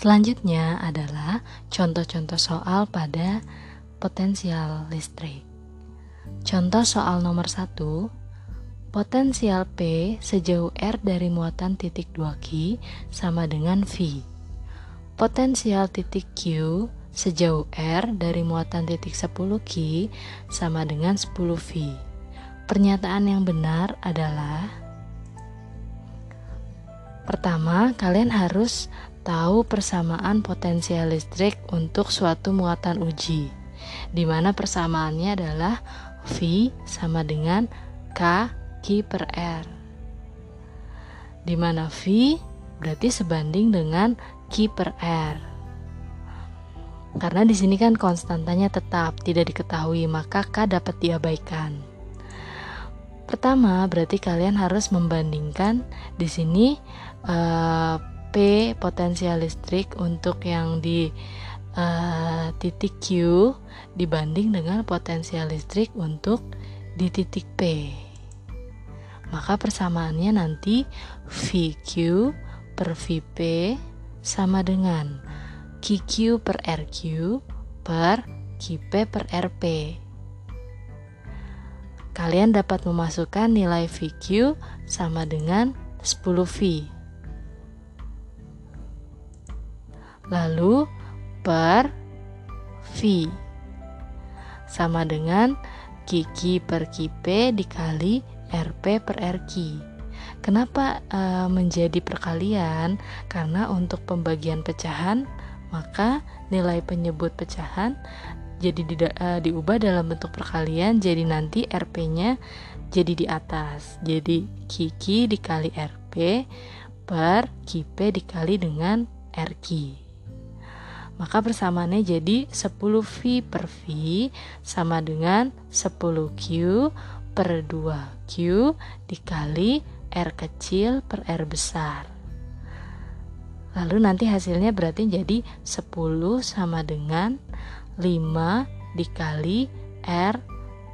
Selanjutnya adalah contoh-contoh soal pada potensial listrik. Contoh soal nomor 1, potensial P sejauh R dari muatan titik 2Q sama dengan V. Potensial titik Q sejauh R dari muatan titik 10Q sama dengan 10V. Pernyataan yang benar adalah Pertama, kalian harus tahu persamaan potensial listrik untuk suatu muatan uji, di mana persamaannya adalah V sama dengan K Q per R, di mana V berarti sebanding dengan Q per R. Karena di sini kan konstantanya tetap tidak diketahui, maka K dapat diabaikan. Pertama, berarti kalian harus membandingkan di sini uh, P potensial listrik untuk yang di uh, titik Q dibanding dengan potensial listrik untuk di titik P. Maka persamaannya nanti VQ per VP sama dengan QQ per RQ per QP per RP. Kalian dapat memasukkan nilai VQ sama dengan 10V. Lalu per V sama dengan Kiki per Kipe dikali RP per RQ. Kenapa e, menjadi perkalian? Karena untuk pembagian pecahan maka nilai penyebut pecahan jadi di, e, diubah dalam bentuk perkalian jadi nanti RP-nya jadi di atas. Jadi Kiki dikali RP per Kipe dikali dengan RQ maka persamaannya jadi 10V per V sama dengan 10Q per 2Q dikali R kecil per R besar. Lalu nanti hasilnya berarti jadi 10 sama dengan 5 dikali R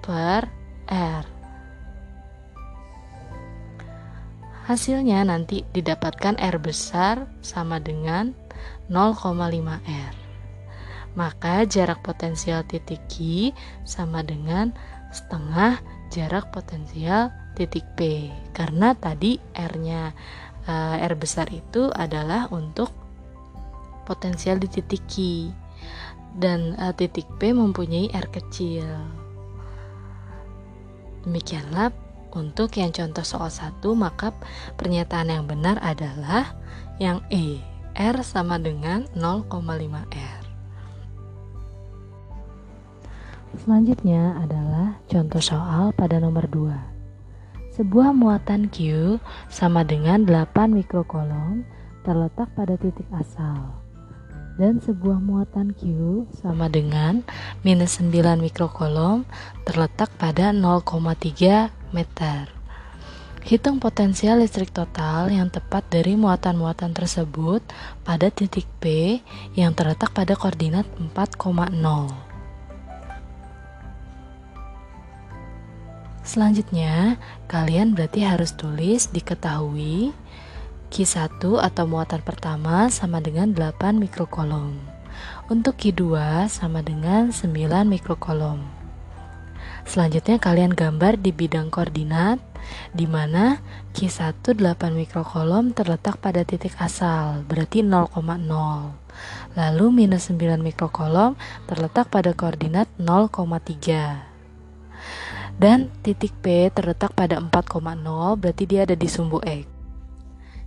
per R. Hasilnya nanti didapatkan R besar sama dengan 0,5 R. Maka jarak potensial titik Q sama dengan setengah jarak potensial titik P. Karena tadi R-nya uh, R besar itu adalah untuk potensial di titik Q dan uh, titik P mempunyai R kecil. Demikianlah untuk yang contoh soal 1 maka pernyataan yang benar adalah yang E. R sama dengan 0,5 R. Selanjutnya adalah contoh soal pada nomor 2. Sebuah muatan Q sama dengan 8 mikrokolom terletak pada titik asal. Dan sebuah muatan Q sama dengan minus 9 mikrokolom terletak pada 0,3 meter. Hitung potensial listrik total yang tepat dari muatan-muatan tersebut pada titik P yang terletak pada koordinat 4,0. Selanjutnya, kalian berarti harus tulis diketahui Q1 atau muatan pertama sama dengan 8 mikrokolom. Untuk Q2 sama dengan 9 mikrokolom. Selanjutnya kalian gambar di bidang koordinat di mana Q1 8 mikrokolom terletak pada titik asal, berarti 0,0. Lalu minus 9 mikrokolom terletak pada koordinat 0,3. Dan titik P terletak pada 4,0, berarti dia ada di sumbu X.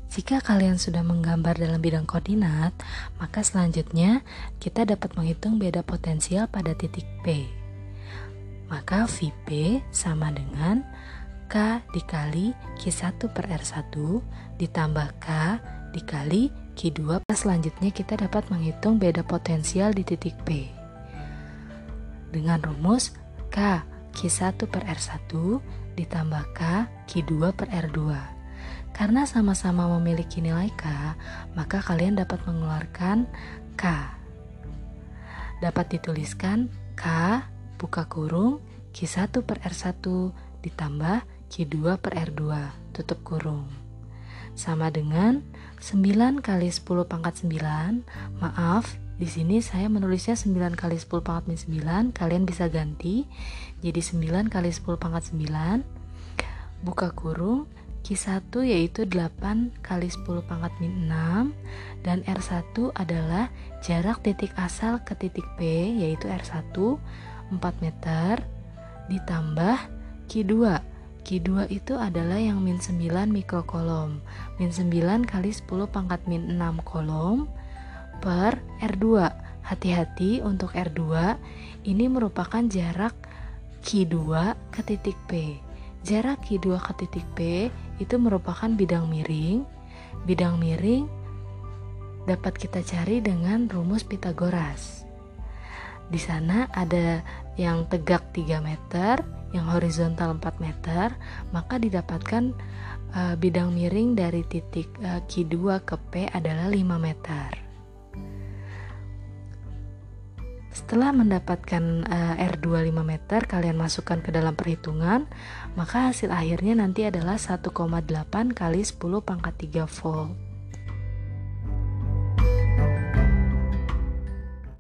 Jika kalian sudah menggambar dalam bidang koordinat, maka selanjutnya kita dapat menghitung beda potensial pada titik P maka VP sama dengan K dikali Q1 per R1 ditambah K dikali Q2 selanjutnya kita dapat menghitung beda potensial di titik P. Dengan rumus K Q1 per R1 ditambah K Q2 per R2 karena sama-sama memiliki nilai K maka kalian dapat mengeluarkan K. Dapat dituliskan K buka kurung Q1 per R1 ditambah Q2 per R2 tutup kurung. sama dengan 9 kali 10 pangkat 9 maaf di sini saya menulisnya 9 kali 10 pangkat min 9 kalian bisa ganti jadi 9 kali 10 pangkat 9 buka kurung Q1 yaitu 8 kali 10 pangkat min 6 dan R1 adalah jarak titik asal ke titik P yaitu R1 4 meter ditambah Q2 Q2 itu adalah yang min 9 mikrokolom. Min 9 kali 10 pangkat min 6 kolom Per R2 Hati-hati untuk R2 Ini merupakan jarak Q2 ke titik P. Jarak Q2 ke titik P itu merupakan bidang miring. Bidang miring dapat kita cari dengan rumus Pitagoras di sana ada yang tegak 3 meter, yang horizontal 4 meter, maka didapatkan uh, bidang miring dari titik uh, Q2 ke P adalah 5 meter. Setelah mendapatkan uh, R2 5 meter, kalian masukkan ke dalam perhitungan, maka hasil akhirnya nanti adalah 1,8 kali 10 pangkat 3 volt.